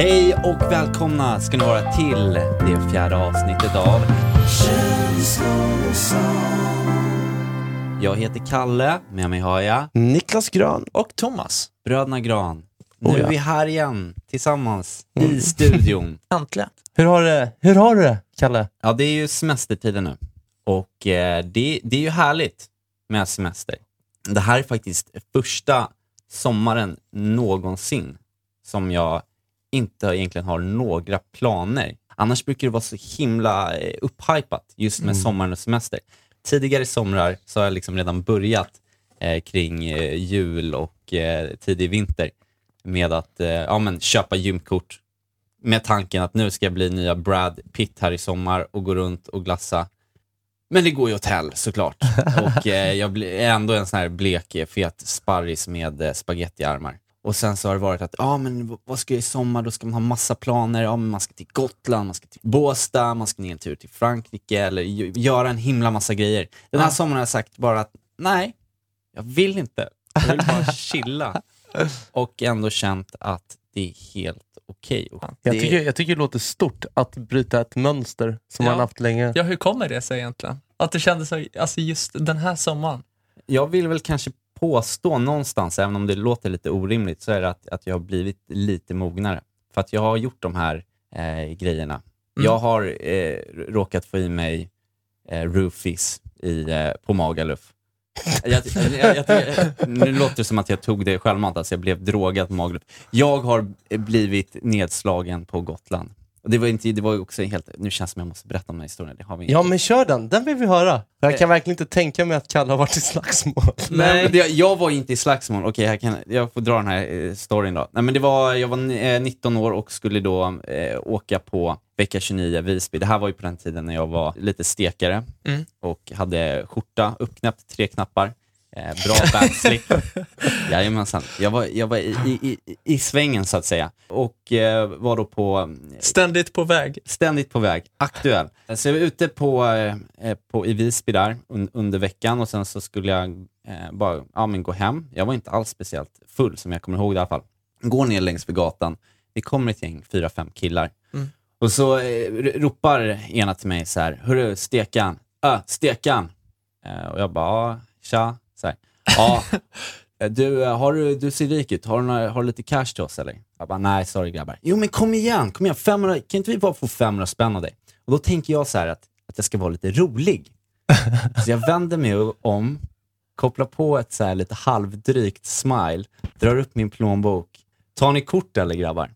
Hej och välkomna ska ni vara till det fjärde avsnittet av Jag heter Kalle, med mig har jag Niklas Gran. Och Thomas. Bröderna Gran. Nu Oh är vi här igen, tillsammans, i studion. Äntligen. Hur har det? Hur har du det, Kalle? Ja, det är ju semestertider nu. Och eh, det, det är ju härligt med semester. Det här är faktiskt första sommaren någonsin som jag inte egentligen har några planer. Annars brukar det vara så himla eh, upphypat just med sommaren och semester. Tidigare somrar så har jag liksom redan börjat eh, kring eh, jul och eh, tidig vinter med att eh, ja, men, köpa gymkort med tanken att nu ska jag bli nya Brad Pitt här i sommar och gå runt och glassa. Men det går ju åt hell såklart. Och eh, jag är ändå en sån här blek, eh, fet sparris med eh, spagettiarmar. Och sen så har det varit att, ja men v- vad ska jag i sommar? Då ska man ha massa planer. Ja men man ska till Gotland, man ska till Båstad, man ska ner en tur till Frankrike eller gö- göra en himla massa grejer. Den här sommaren har jag sagt bara att, nej, jag vill inte. Jag vill bara chilla. Och ändå känt att det är helt okej. Och Jag det- tycker, jag tycker det låter stort att bryta ett mönster som Ja. man haft länge. Ja, hur kommer det sig egentligen? Att det kändes så, alltså just den här sommaren. Jag vill väl kanske påstå någonstans, även om det låter lite orimligt, så är det att, att jag har blivit lite mognare. För att jag har gjort de här eh, grejerna. Jag har eh, råkat få i mig eh, roofies i, eh, på Magaluf. Jag, jag, jag, jag, nu låter det som att jag tog det självmant, alltså jag blev drogad på Magaluf. Jag har eh, blivit nedslagen på Gotland. Och det var inte, det var ju också helt, nu känns det som jag måste berätta om den här historien. Det har vi inte. Ja men kör den, den vill vi höra. Jag kan verkligen inte tänka mig att Kalle har varit i slagsmål. Nej, men det, jag var inte i slagsmål. Okej, jag, kan, jag får dra den här eh, storyn då. Nej, men det var, jag var eh, 19 år och skulle då eh, åka på vecka 29 Visby. Det här var ju på den tiden när jag var lite stekare Mm. och hade skjorta uppknäppt, tre knappar. Eh, bra backslip. Jajamensan. Jag var, jag var i, i, i, i svängen så att säga. Och eh, var då på Ständigt på väg. ständigt på väg, aktuell. Så jag var ute på, eh, eh, på, i Visby där un, under veckan och sen så skulle jag eh, bara ja, men gå hem. Jag var inte alls speciellt full som jag kommer ihåg det i alla fall. Går ner längs med gatan, det kommer ett gäng, fyra, fem killar. Och så eh, ropar ena till mig så här, hörru stekan, äh, stekan. Eh, och jag bara, ja, tja. Så här, ja, du, eh, har du, du ser rik ut, har du, några, har du lite cash till oss eller? Jag bara, nej sorry grabbar. Jo men kom igen, kom igen, 500, kan inte vi bara få 500 spänn av dig? Och då tänker jag så här att, att jag ska vara lite rolig. Så jag vänder mig om, kopplar på ett så här lite halvdrygt smile, drar upp min plånbok. Tar ni kort eller grabbar?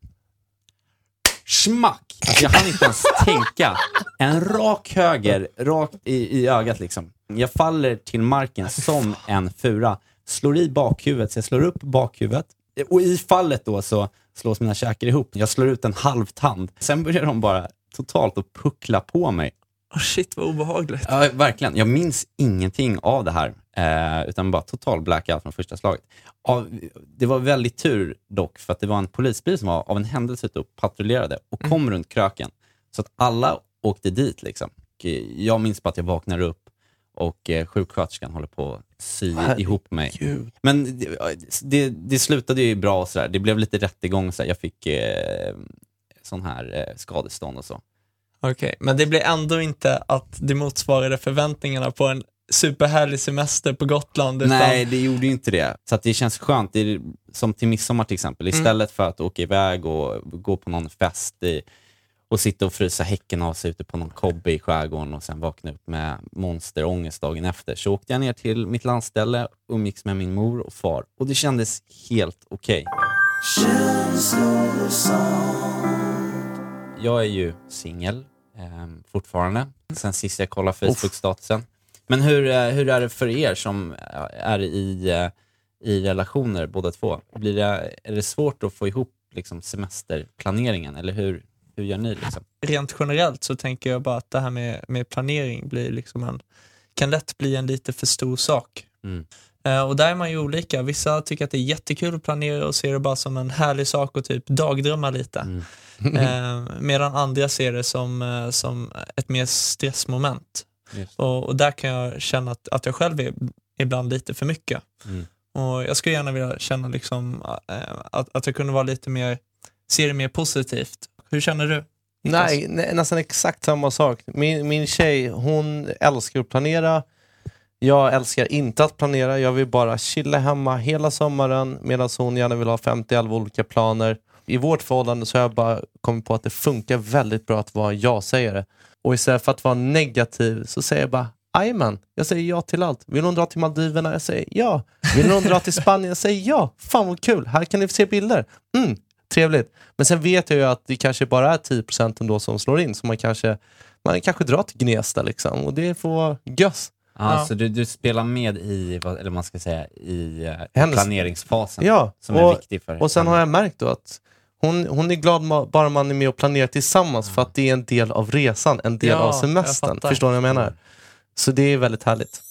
Smack! Alltså jag hann inte ens tänka. En rak höger, rakt i, i ögat liksom. Jag faller till marken som en fura. Slår i bakhuvudet, så jag slår upp bakhuvudet. Och i fallet då så slås mina käkar ihop. Jag slår ut en halv tand. Sen börjar de bara totalt att puckla på mig. Oh shit vad obehagligt. Ja, verkligen. Jag minns ingenting av det här, eh, utan bara total blackout från första slaget. Av, det var väldigt tur dock, för att det var en polisbil som var av en händelse ute och patrullerade och kom runt kröken. Så att alla åkte dit. Liksom. Och, eh, Jag minns bara att jag vaknar upp och eh, sjuksköterskan håller på att sy ihop mig. Men det, det, det slutade ju bra och sådär. Det blev lite rättegång och så här. Jag fick eh, sån här eh, skadestånd och så. Okej, men det blir ändå inte att det motsvarade förväntningarna på en superhärlig semester på Gotland. Utan, Nej, det gjorde ju inte det. Så det känns skönt. Det är som till midsommar till exempel. Istället för att åka iväg och gå på någon fest i, och sitta och frysa häcken av sig ute på någon kobbe i skärgården och sen vakna upp med monsterångest dagen efter. Så åkte jag ner till mitt landställe, umgicks med min mor och far och det kändes helt okej. Jag är ju singel eh, fortfarande, sen sist jag kollade Facebook-statusen. Men hur, eh, hur är det för er som eh, är i, eh, i relationer båda två? Blir det, är det svårt att få ihop liksom, semesterplaneringen, eller hur, hur gör ni liksom? rent generellt så tänker jag bara att det här med, med planering blir liksom en, kan lätt bli en lite för stor sak. Mm. Och där är man ju olika. Vissa tycker att det är jättekul att planera och ser det bara som en härlig sak och typ dagdrömma lite. Mm. Eh, medan andra ser det som, som ett mer stressmoment. Och, och där kan jag känna att, att jag själv är ibland lite för mycket. Mm. Och jag skulle gärna vilja känna liksom, eh, att, att jag kunde vara lite mer, se det mer positivt. Hur känner du? Nej, nä, nästan exakt samma sak. Min, min tjej, hon älskar att planera. Jag älskar inte att planera. Jag vill bara chilla hemma hela sommaren medan hon gärna vill ha 50-11 olika planer. I vårt förhållande så har jag bara kommit på att det funkar väldigt bra att vara ja-sägare. Och istället för att vara negativ så säger jag bara Jajamän, jag säger ja till allt. Vill hon dra till Maldiverna? Jag säger ja. Vill hon dra till Spanien? Jag säger ja. Fan vad kul, här kan ni se bilder. Mm, trevligt. Men sen vet jag ju att det kanske bara är 10% ändå som slår in. Så man kanske, man kanske drar till Gnesta liksom. Och det får vara göss. Ja, Ja. Så du, du spelar med i, eller man ska säga, i eh, Hennes- planeringsfasen Ja, som är och, viktig för och sen har jag märkt då att hon, hon är glad bara man är med och planerar tillsammans för att det är en del av resan, en del Ja, av semestern. Förstår ni vad jag menar? Så det är väldigt härligt.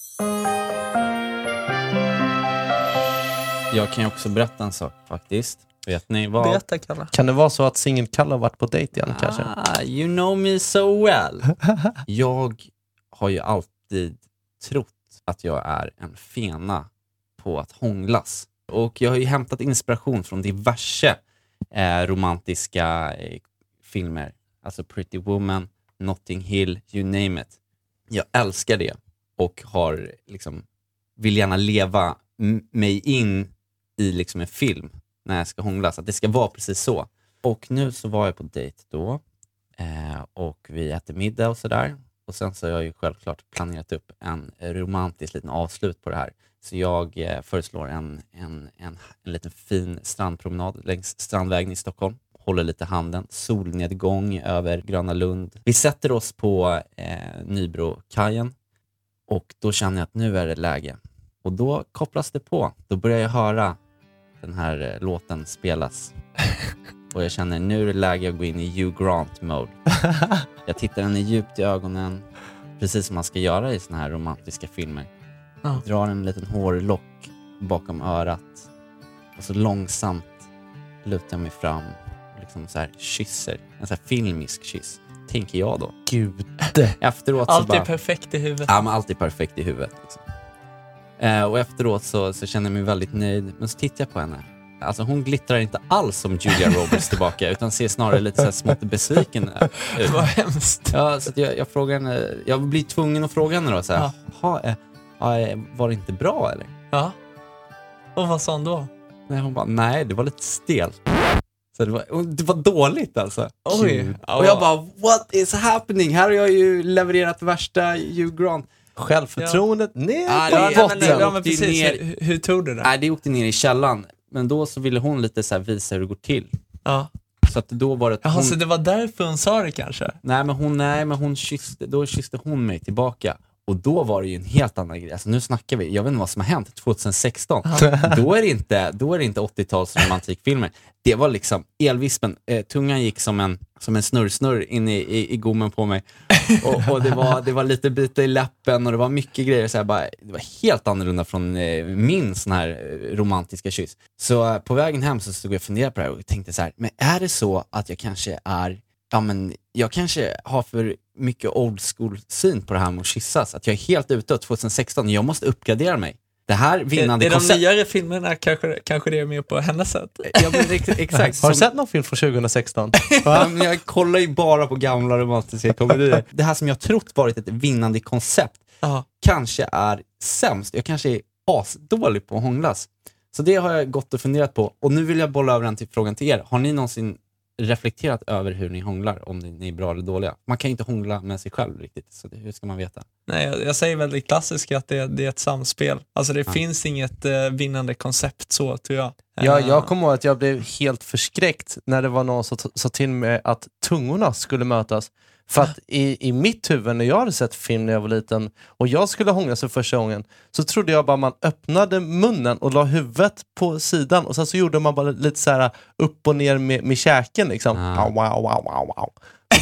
Jag kan ju också berätta en sak faktiskt. Vet ni vad? Berätta Kalle. Kan det vara så att singel-Kalle har varit på dejt igen kanske? Ah, you know me so well. jag har ju alltid trott att jag är en fena på att hånglas. Och jag har ju hämtat inspiration från diverse eh, romantiska eh, filmer. Alltså Pretty Woman, Notting Hill, you name it. Jag älskar det och har liksom, vill gärna leva mig in i liksom en film när jag ska hånglas. Att det ska vara precis så. Och nu så var jag på dejt då eh, och vi äter middag och sådär. Och sen så har jag ju självklart planerat upp en romantisk liten avslut på det här. Så jag eh, föreslår en, en, en, en liten fin strandpromenad längs Strandvägen i Stockholm. Håller lite handen, solnedgång över Gröna Lund. Vi sätter oss på eh, Nybrokajen och då känner jag att nu är det läge. Och då kopplas det på. Då börjar jag höra den här eh, låten spelas. Och jag känner nu är det läge att gå in i Hugh Grant-mode. Jag tittar henne djupt i ögonen, precis som man ska göra i såna här romantiska filmer. Ja. Drar en liten hårlock bakom örat och så långsamt lutar jag mig fram och liksom så här kysser. En så här filmisk kyss, tänker jag då. Gud. Efteråt så Allt bara... är perfekt i huvudet. Ja, men allt är perfekt i huvudet. Liksom. Eh, och efteråt så, så känner jag mig väldigt nöjd, men så tittar jag på henne. Alltså hon glittrar inte alls som Julia Roberts tillbaka, utan ser snarare lite så här smått besviken ut. Vad hemskt. Ja, så att jag, jag frågar henne, jag blir tvungen att fråga henne då så här, Ja. "Ha, ja, eh, var det inte bra eller? Ja. Och vad sa hon då? Nej, hon bara, nej det var lite stelt. Så det var, det var dåligt alltså. Oj. Och jag bara, what is happening? Här har jag ju levererat värsta Hugh Grant. Självförtroendet ner Ja, på Ja, ja, men, botten. ja, men precis. ner- Hur, hur tog du det? Nej, det åkte ner i källaren. Men då så ville hon lite så visa hur det går till. Ja. Så att då var det Jaha, hon, så det var därför hon sa det kanske? nej, men hon, nej, men hon kysste, då kysste hon mig tillbaka. Och då var det ju en helt annan grej. Alltså nu snackar vi, jag vet inte vad som har hänt, 2016. då är det inte, då är det inte 80-tals romantikfilmer. Det var liksom elvispen, eh, tungan gick som en, som en snurr-snurr in i, i, i gommen på mig. Och, och det, var, det var lite bita i läppen och det var mycket grejer. Så här, bara, det var helt annorlunda från eh, min sån här eh, romantiska kyss. Så eh, på vägen hem så stod jag och funderade på det här och tänkte så här, men är det så att jag kanske är ja men jag kanske har för mycket old school syn på det här med att kyssas. Att jag är helt ute 2016, jag måste uppgradera mig. Det här vinnande I de koncept... nyare filmerna kanske, kanske det är mer på hennes sätt? Ja, men ex exakt. Har du sett någon film från 2016? Ja, men jag kollar ju bara på gamla romantiska komedier. Det här som jag trott varit ett vinnande koncept Ja. kanske är sämst. Jag kanske är asdålig på att hånglas. Så det har jag gått och funderat på. Och nu vill jag bolla över den till frågan till er. Har ni någonsin reflekterat över hur ni hånglar, om ni är bra eller dåliga? Man kan ju inte hångla med sig själv riktigt, så det, hur ska man veta? Nej, jag, jag säger väl det klassiska att det, det är ett samspel. Alltså det Ja. finns inget eh, vinnande koncept så tror jag. Ja, Eh, jag kommer ihåg att jag blev helt förskräckt när det var någon som sa till mig att tungorna skulle mötas. För att i, i mitt huvud, när jag hade sett film när jag var liten och jag skulle hångla för första gången, så trodde jag bara man öppnade munnen och la huvudet på sidan och sen så gjorde man bara lite så här upp och ner med, med käken. Liksom. Ah. Wow, wow, wow, wow.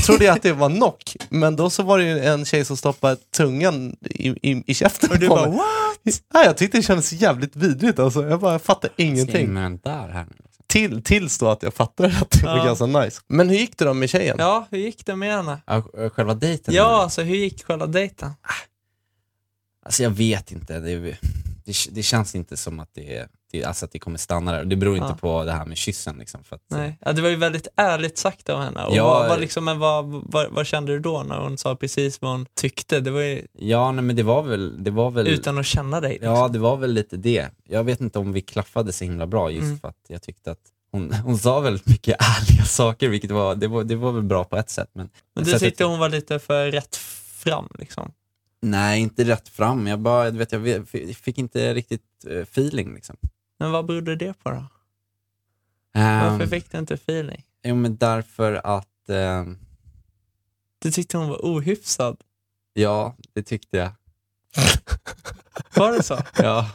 Så trodde jag att det var knock, men då så var det ju en tjej som stoppade tungan i, i, i käften Och du på bara mig. what? Nej, jag tyckte det kändes jävligt vidrigt. Alltså. Jag bara fattade Ska in ingenting. med den där här nu. Till, tills då att jag fattade att det var Ja. ganska nice. Men hur gick det då med tjejen? Ja, hur gick det med henne? Ja, själva dejten? Ja, alltså hur gick själva dejten? Alltså jag vet inte. Det, det, det känns inte som att det, det, alltså att det kommer stanna där. Det beror inte Ja. på det här med kyssen. Liksom, för att, Nej. Ja, det var ju väldigt ärligt sagt av henne. Och Ja, vad, vad, liksom, men vad, vad, vad kände du då när hon sa precis vad hon tyckte? Det var ju Ja, nej, men det var väl... Det var väl utan att känna dig. Liksom. Ja, det var väl lite det. Jag vet inte om vi klaffade så himla bra just Mm. för att jag tyckte att hon, hon sa väldigt mycket ärliga saker, vilket var, det var, det var väl bra på ett sätt. Men, Men du tyckte hon var lite för rätt fram liksom? Nej, inte rätt fram. Jag bara, du vet, jag fick inte riktigt eh, feeling liksom. Men vad berodde det på då? Ehm, Varför fick du inte feeling? Jo, men därför att, ehm, Du tyckte hon var ohyfsad? ja, det tyckte jag. Var det så? Ja.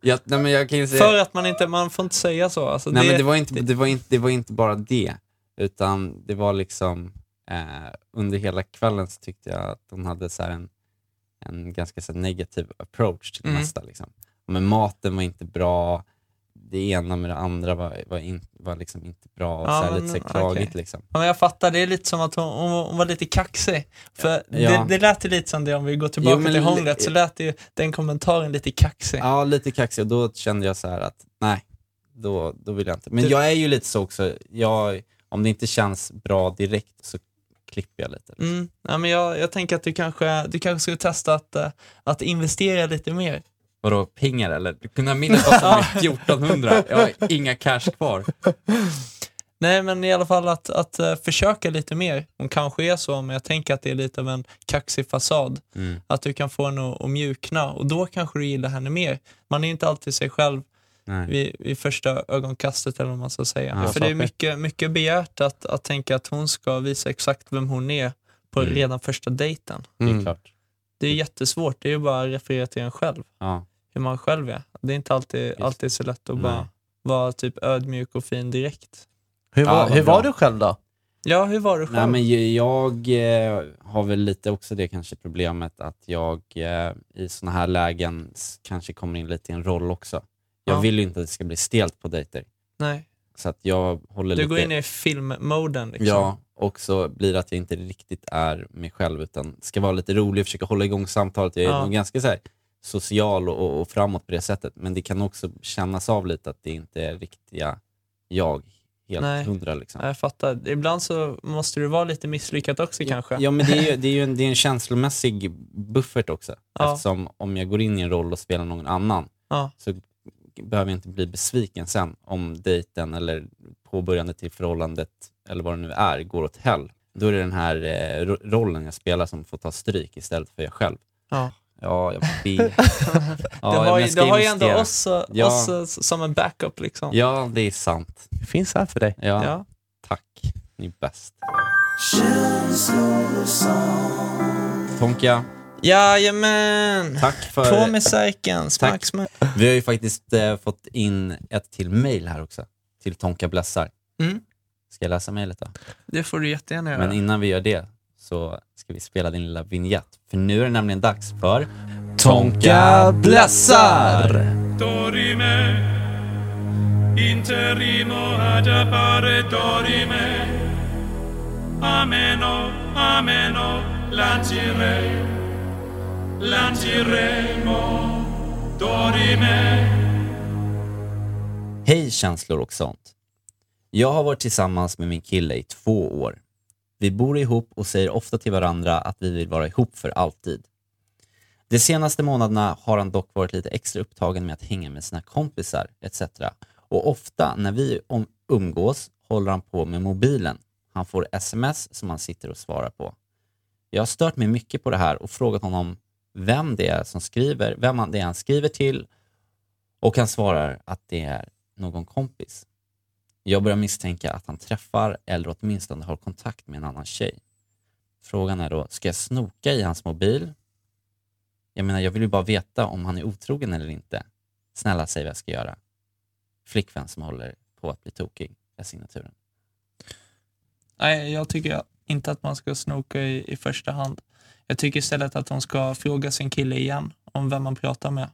jag, nej, men jag kan säga... För att man inte, man får inte säga så. Alltså, Nej det, men det var, inte, det, var inte, det var inte bara det, utan det var liksom eh, under hela kvällen så tyckte jag att hon hade så här en, en ganska så negativ approach till det Mm. mesta. Liksom. Men maten var inte bra, det ena med det andra var, var, in, var liksom inte bra, Ja, så men, lite så klagigt. okej. Liksom. Ja, men jag fattar, det är lite som att hon, hon, var- lite kaxig. För Ja. det, det lät ju lite som det, om vi går tillbaka Jo, men till hånglet, så lät ju den kommentaren lite kaxig. Ja, lite kaxig och då kände jag så här att nej, då, då vill jag inte. Men Du- jag är ju lite så också, jag, om det inte känns bra direkt så klipper jag lite. Mm. Ja, men jag, jag tänker att du kanske, du kanske skulle testa att, eh, att investera lite mer. Vadå, pengar eller? Kunna middag kostar mig 1400, jag har inga cash kvar. Nej, men i alla fall att, att eh, försöka lite mer. Hon kanske är så, men jag tänker att det är lite av en kaxig fasad. Mm. Att du kan få henne att, att mjukna och då kanske du gillar henne mer. Man är inte alltid sig själv Nej. vid, vid första ögonkastet eller vad man ska säga. Ja, För det är mycket, mycket begärt att, att tänka att hon ska visa exakt vem hon är på Mm. redan första dejten. Det är Mm. klart. Det är jättesvårt, det är ju bara att referera till en själv. Ja. Hur man själv är. Det är inte alltid, alltid så lätt att Nej. bara vara typ ödmjuk och fin direkt. Hur, Ja, var, vad hur var du själv då? Ja, hur var du själv? Nej, men jag eh, har väl lite också det kanske problemet att jag eh, i såna här lägen kanske kommer in lite i en roll också. Jag Ja. vill ju inte att det ska bli stelt på dejter. Nej. Så att jag håller Du lite... går in i filmmoden liksom. Ja, och så blir det att jag inte riktigt är mig själv utan ska vara lite rolig, försöka hålla igång samtalet. Jag är Ja. nog ganska så här, social och, och, framåt på det sättet. Men det kan också kännas av lite att det inte är riktiga jag, helt Nej. hundra. Liksom. Jag fattar. Ibland så måste du vara lite misslyckad också kanske. Ja, men det är ju, det är ju en, det är en känslomässig buffert också. Ja. Eftersom om jag går in i en roll och spelar någon annan Ja. så behöver jag inte bli besviken sen om dejten eller påbörjandet till förhållandet eller vad det nu är går åt hell. Då är det den här eh, ro- rollen jag spelar som får ta stryk istället för jag själv. Ja. Ja, jag det ja, har, men ju, det har ju ändå oss, Ja. oss som en backup liksom. Ja, det är sant. Det finns här för dig. Ja, Ja. tack. Ni är bäst. Tonka, Jajamän! tack för... På med särken, smacksmäll. Vi har ju faktiskt eh, fått in ett till mail här också, till Tonka Blessar. Mm. Ska jag läsa mejlet då? Det får du jättegärna göra. Men innan vi gör det så ska vi spela din lilla vignett. För nu är det nämligen dags för Tonka Blessar! dorime, interimo ad appare dorime, ameno, ameno, lancire, lanciremo, dorime. Hej känslor och sånt. Jag har varit tillsammans med min kille i två år. Vi bor ihop och säger ofta till varandra att vi vill vara ihop för alltid. De senaste månaderna har han dock varit lite extra upptagen med att hänga med sina kompisar etc. Och ofta när vi umgås håller han på med mobilen. Han får sms som han sitter och svarar på. Jag har stört mig mycket på det här och frågat honom vem det är som skriver, vem det är han skriver till och han svarar att det är någon kompis. Jag börjar misstänka att han träffar eller åtminstone har kontakt med en annan tjej. Frågan är då, ska jag snoka i hans mobil? Jag menar, jag vill ju bara veta om han är otrogen eller inte. Snälla säg vad jag ska göra. Flickvän som håller på att bli tokig är signaturen. Nej, jag tycker inte att man ska snoka i, i första hand. Jag tycker istället att hon ska fråga sin kille igen om vem man pratar med.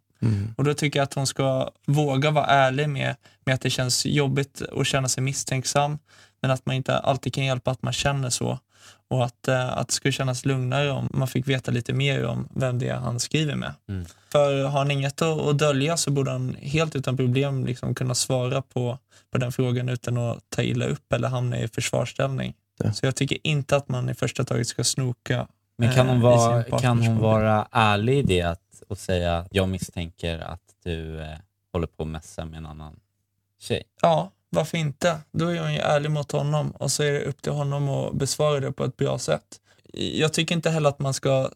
Och då tycker jag att hon ska våga vara ärlig med, med att det känns jobbigt att känna sig misstänksam, men att man inte alltid kan hjälpa att man känner så. Och att, eh, att det skulle kännas lugnare om man fick veta lite mer om vem det är han skriver med. Mm. För har han inget att, att dölja så borde han helt utan problem liksom kunna svara på, på den frågan utan att ta illa upp eller hamna i försvarsställning. Ja. Så jag tycker inte att man i första taget ska snoka Men kan eh, hon, i vara, kan hon vara ärlig i det att, och säga jag misstänker att du eh, håller på att messa med en annan tjej? Ja, varför inte? Då är hon ju ärlig mot honom och så är det upp till honom att besvara det på ett bra sätt. Jag tycker inte heller att man ska,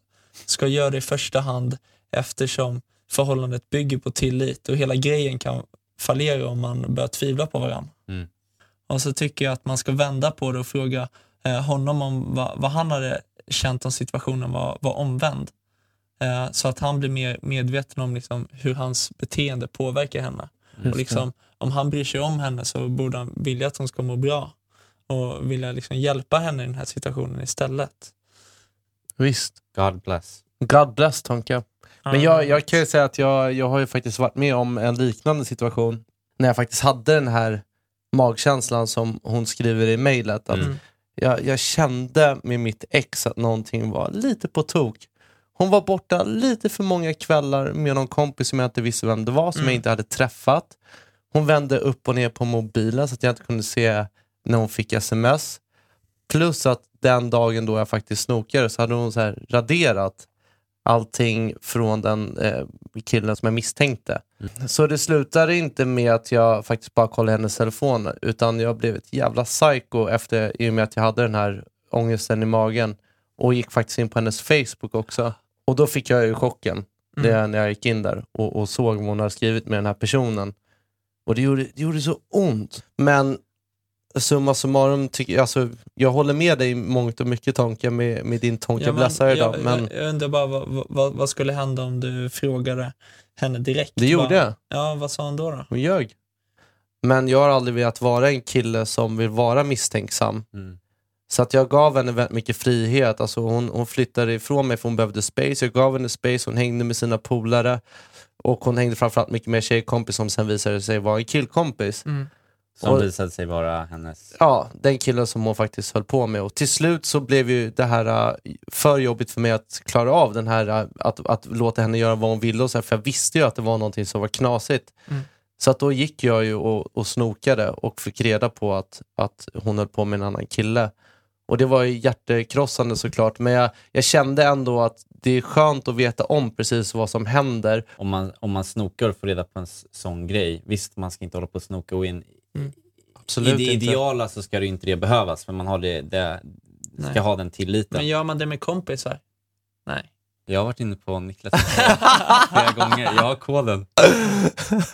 ska göra det i första hand eftersom förhållandet bygger på tillit och hela grejen kan fallera om man börjar tvivla på varandra. Mm. Och så tycker jag att man ska vända på det och fråga eh, honom om vad, vad han hade känt om situationen var, var omvänd. Eh, så att han blir mer medveten om liksom, hur hans beteende påverkar henne. Och liksom, om han bryr sig om henne så borde han vilja att hon ska må bra och vilja liksom hjälpa henne i den här situationen istället. Visst. God bless. God bless Tonka. Men jag, jag kan ju säga att jag, jag har ju faktiskt varit med om en liknande situation när jag faktiskt hade den här magkänslan som hon skriver i mejlet. Att Mm. jag, jag kände med mitt ex att någonting var lite på tok. Hon var borta lite för många kvällar med någon kompis som jag inte visste vem det var, som jag inte hade träffat. Hon vände upp och ner på mobilen så att jag inte kunde se när hon fick sms. Plus att den dagen då jag faktiskt snokade så hade hon så här raderat allting från den eh, killen som jag misstänkte. Så det slutade inte med att jag faktiskt bara kollade hennes telefon utan jag blev ett jävla psycho efter, i och med att jag hade den här ångesten i magen och gick faktiskt in på hennes Facebook också. Och då fick jag ju chocken det, när jag gick in där och, och såg vad hon hade skrivit med den här personen. Och det gjorde, det gjorde så ont. Men summa summarum, tycker jag, alltså, jag håller med dig i mångt och mycket Tonka med, med din Tonka Ja, men Blessare idag. jag, Men jag, jag undrar bara vad, vad, vad skulle hända om du frågade henne direkt? det gjorde Bara- jag. Ja, vad sa hon då? då? Hon ljög. Men jag har aldrig velat vara en kille som vill vara misstänksam. Mm. Så att jag gav henne väldigt mycket frihet. Alltså hon, hon flyttade ifrån mig för hon behövde space. Jag gav henne space, hon hängde med sina polare. Och hon hängde framförallt mycket med tjejkompis som sen visade sig vara en killkompis. Som Och- visade sig vara hennes... Ja, den killen som hon faktiskt höll på med. Och till slut så blev ju det här äh, för jobbigt för mig att klara av den här, äh, att, att låta henne göra vad hon ville. Och så här, för jag visste ju att det var någonting som var knasigt. Så att då gick jag ju och, och snokade och fick reda på att, att hon höll på med en annan kille. Och det var ju hjärtekrossande såklart, men jag, jag kände ändå att det är skönt att veta om precis vad som händer. Om man, om man snokar och får reda på en sån grej, visst man ska inte hålla på och snoka och in. Absolut I det inte. ideala så ska det inte det behövas, för man har det, det, ska Nej. ha den tilliten. Men gör man det med kompisar? Nej. Jag har varit inne på Niklas flera gånger. Jag har koden.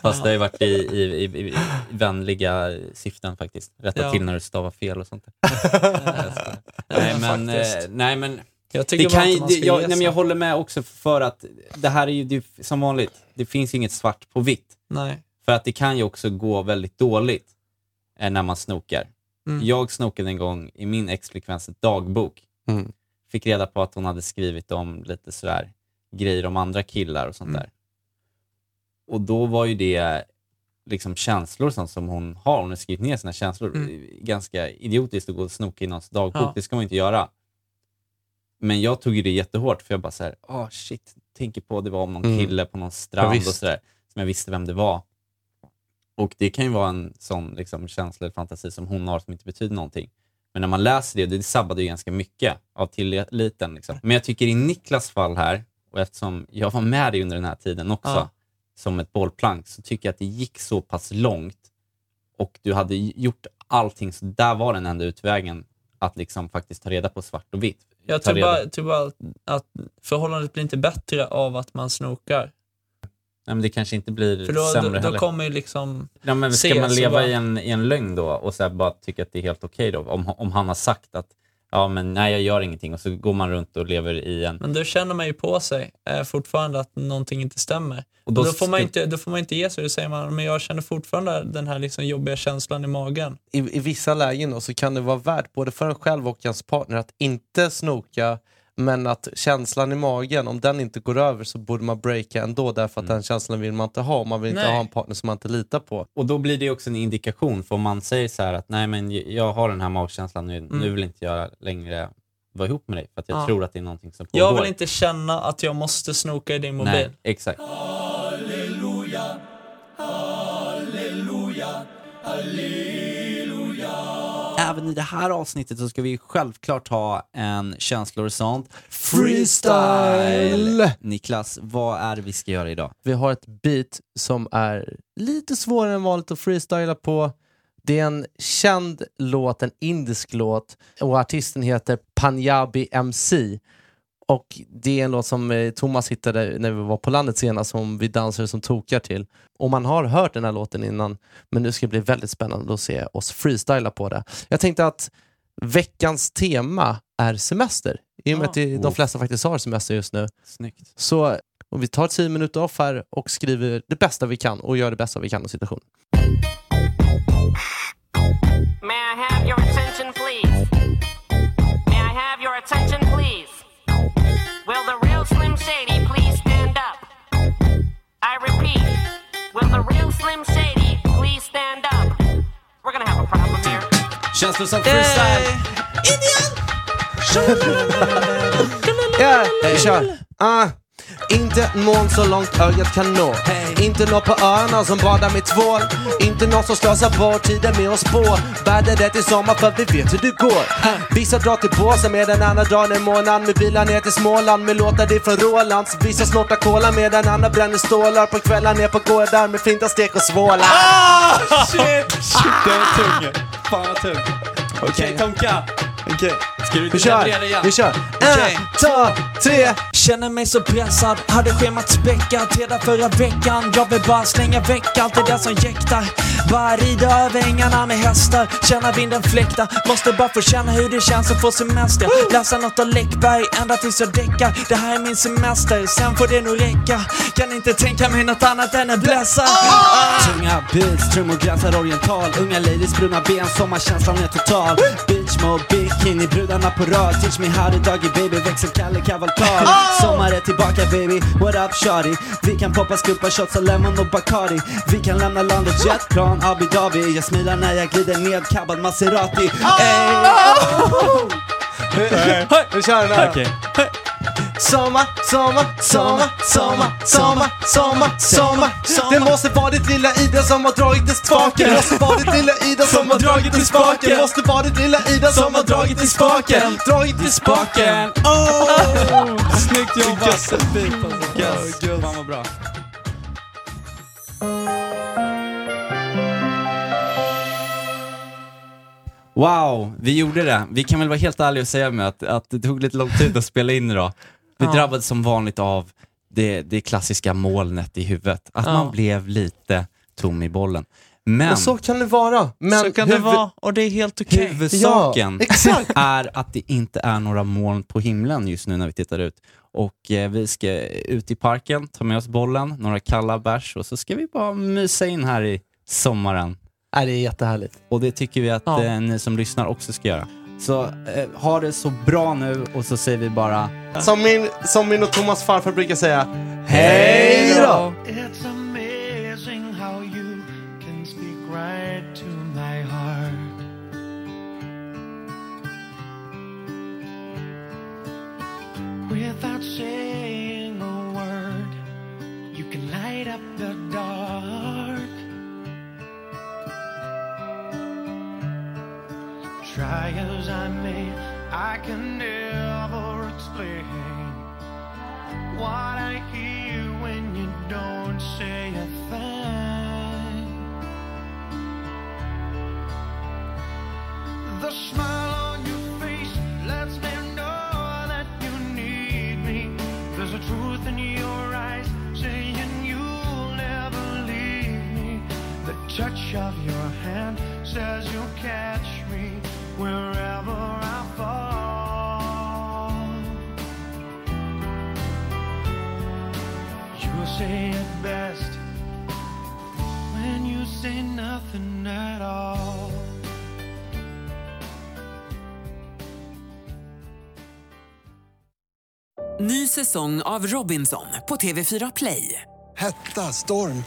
Fast det har ju varit i, i, i, i vänliga syften faktiskt. Rätta Ja. till när du stavar fel och sånt nej, men, eh, nej men Jag det kan, ju- det, jag, nej, men jag håller med också för att det här är ju det, som vanligt, det finns inget svart på vitt. Nej. För att det kan ju också gå väldigt dåligt eh, när man snokar. Mm. Jag snokade en gång i min ex-flickväns dagbok. Mm. Fick reda på att hon hade skrivit om lite sådär grejer om andra killar och sånt Mm. där. Och då var ju det liksom känslor och sånt som hon har. Hon har skrivit ner sina känslor. Mm. Ganska idiotiskt att gå och snoka i någons dagbok. Ja. Det ska man inte göra. Men jag tog ju det jättehårt för jag bara såhär, ah shit, tänker på det var om någon Mm. kille på någon Ja, strand och visst. sådär. Som jag visste vem det var. Och det kan ju vara en sån liksom, känsla eller fantasi som hon har som inte betyder någonting. Men när man läser det, det sabbade ju ganska mycket av tilliten. Liksom. Men jag tycker i Niklas fall här, och eftersom jag var med dig under den här tiden också, Ja. som ett bollplank, så tycker jag att det gick så pass långt och du hade gjort allting, så där var den enda utvägen att liksom faktiskt ta reda på svart och vitt. Jag tror bara, tror bara att förhållandet blir inte bättre av att man snokar. Nej, men det kanske inte blir För då, sämre då, då heller. kommer ju liksom... Ja, men ska man leva bara- i, en, i en lögn då och så här bara tycka att det är helt okej då? Om, om han har sagt att ja, men nej, jag gör ingenting och så går man runt och lever i en... Men då känner man ju på sig eh, fortfarande att någonting inte stämmer. Och Och då då, får man ska- inte, då får man inte ge sig. Då säger man, men jag känner fortfarande den här liksom jobbiga känslan i magen. I, I vissa lägen då, så kan det vara värt både för en själv och ens partner att inte snoka men att känslan i magen, om den inte går över så borde man breaka ändå därför att den känslan vill man inte ha. Man vill inte Nej. ha en partner som man inte litar på. Och då blir det också en indikation, för om man säger så här att nej men jag har den här magkänslan nu, nu vill inte jag längre vara ihop med dig för att jag Ja. tror att det är någonting som pågår. Jag vill inte känna att jag måste snoka i din mobil. Nej, exakt. Även i det här avsnittet så ska vi självklart ha en känslohorisont Freestyle! Niklas, vad är det vi ska göra idag? Vi har ett beat som är lite svårare än vanligt att freestyla på. Det är en känd låt, en indisk låt och artisten heter Punjabi MC. Och det är en låt som eh, Thomas hittade när vi var på landet senast som vi dansade som tokar till. Och man har hört den här låten innan men nu ska det bli väldigt spännande att se oss freestyla på det. Jag tänkte att veckans tema är semester. I och med Ja. att de flesta faktiskt har semester just nu. Snyggt. Så och vi tar 10 minuter off här och skriver det bästa vi kan och gör det bästa vi kan av situationen. May I have your attention, please? Shady please stand up? We're gonna have a problem here. Känslosam freestyle! Ja, vi kör! Ah. Inte en moln så långt ögat kan nå Inte någon på öarna som badar med tvål Inte någon som slösar bort tiden med att spå Bär det rätt i sommar för vi vet hur det går Vissa drar till Båsen medan andra drar en månad Med bilar ner till Småland med låtar ifrån Rolands Vissa snortar cola medan andra bränner stålar På kvällar ner på gårdar med flinta, stek och svålar Shit! Shit, det var tung. Fan vad tung. Okej, Tonka. Okej. Ska du Vi kör, igen? vi kör! En, två, tre! Känner mig så pressad, hade schemat späckat redan förra veckan. Jag vill bara slänga väck allt det där som jäktar. Bara rida över ängarna med hästar. Känna vinden fläkta, måste bara få känna hur det känns att få semester. Läsa något av Läckberg ända tills jag däckar. Det här är min semester, sen får det nog räcka. Kan inte tänka mig något annat än en blässa Tunga beats, trummor gränsar oriental. Unga ladies, bruna ben, sommarkänslan är total Beach mode, bikini, brudarna på rad. Teach me how to doggy baby, växelkalle kavalkad. Sommar är tillbaka baby, what up shawty? Vi kan poppa skumpa shots av lemon och Bacardi. Vi kan lämna landet jetplan Abu Dhabi. Jag smilar när jag glider ned kabbad Maserati. Ey, oh. Vi kör den här! Okej. Sommar, sommar, sommar, sommar, sommar, sommar, sommar Det måste vara ditt lilla Ida som har dragit i spaken Måste vara ditt lilla Ida som har dragit i spaken Måste vara ditt lilla Ida som har dragit i spaken Dragit i spaken Oh! Snyggt jobbat! Fan vad bra. Wow, vi gjorde det. Vi kan väl vara helt ärliga och säga med att, att det tog lite lång tid att spela in idag. Vi Ja. drabbades som vanligt av det, det klassiska molnet i huvudet. Att Ja. man blev lite tom i bollen. Men Och så kan det vara Men så kan det vara och det är helt okej. huvudsaken Ja, är att det inte är några moln på himlen just nu när vi tittar ut. Och eh, vi ska ut i parken, ta med oss bollen, några kalla bärs och så ska vi bara mysa in här i sommaren. Nej, det är jättehärligt Och det tycker vi att Ja. eh, ni som lyssnar också ska göra. Så eh, ha det så bra nu och så säger vi bara Som min, som min och Thomas farfar brukar säga Hej då! I can never explain what I hear when you don't say a thing. The smile on your face lets me know that you need me. There's a truth in your eyes saying you'll never leave me. The touch of your hand says you'll catch me wherever I fall. You say it best when you say nothing at all. Ny säsong av Robinson på TV4 Play. Hetta, storm,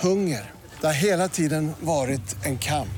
hunger. Det har hela tiden varit en kamp.